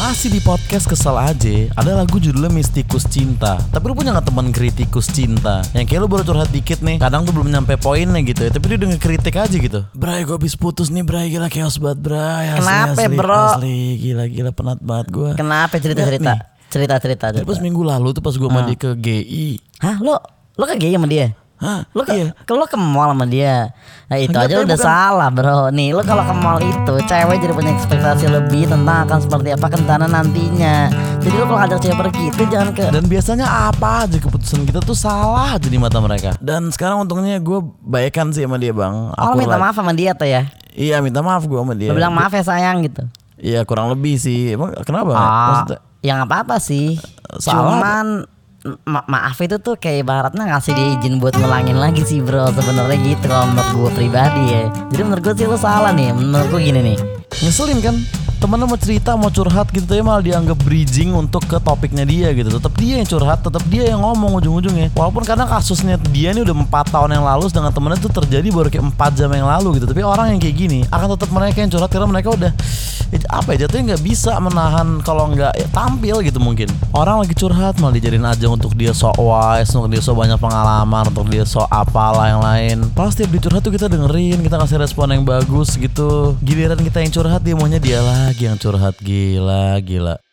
Masih di podcast kesel aja Ada lagu judulnya Mistikus Cinta. Tapi lu punya gak teman kritikus cinta? Yang kayak lu baru curhat dikit nih Kadang tuh belum nyampe poinnya gitu ya. Tapi dia udah ngekritik aja gitu. Bray gue habis putus nih Bray. Gila chaos banget Bray. Asli, Kenapa, asli, bro? Asli. Gila gila penat banget gue Kenapa? Cerita-cerita? Cerita-cerita. Pas minggu lalu tuh pas gue mandi ke GI Hah, lo lo ke gay sama dia? Hah? Lo ke, iya. ke lo ke mall sama dia. Nah, itu Enggak, aja udah bukan- salah, Bro. Nih, lo kalau ke mall itu cewek jadi punya ekspektasi lebih tentang akan seperti apa kentana nantinya. Jadi lo kalau ngajak cewek pergi itu jangan ke Dan biasanya apa aja keputusan kita tuh salah aja di mata mereka Dan sekarang untungnya gue baikan sih sama dia bang Oh, lo minta lagi- maaf sama dia tuh ya. Iya minta maaf gue sama dia Lo bilang maaf ya sayang gitu. Iya kurang lebih sih Emang kenapa? Ah, Maksudnya ya nggak apa-apa sih. Salah. Cuman ma- maaf itu tuh kayak ibaratnya ngasih dia izin buat ngulangin lagi sih bro. Sebenarnya gitu kalau menurut gue pribadi ya. Jadi menurut gue sih lo salah nih. Menurut gue gini nih. Ngeselin kan Temennya mau cerita mau curhat gitu tapi malah dianggap bridging untuk ke topiknya dia gitu. Tetap dia yang curhat Tetap dia yang ngomong ujung-ujungnya. Walaupun kadang kasusnya dia ini udah 4 tahun yang lalu Sedangkan temennya tuh terjadi baru kayak 4 jam yang lalu gitu. Tapi orang yang kayak gini Akan tetap mereka yang curhat Karena mereka udah ya, Apa ya jatuhnya nggak bisa menahan Kalau nggak ya, tampil gitu mungkin. Orang lagi curhat malah dijadiin ajang untuk dia sok wise Untuk dia sok banyak pengalaman Untuk dia sok apalah yang lain. Pasti dicurhat tuh kita dengerin Kita kasih respon yang bagus gitu. Giliran kita yang curhat dia maunya dia lagi yang curhat. Gila gila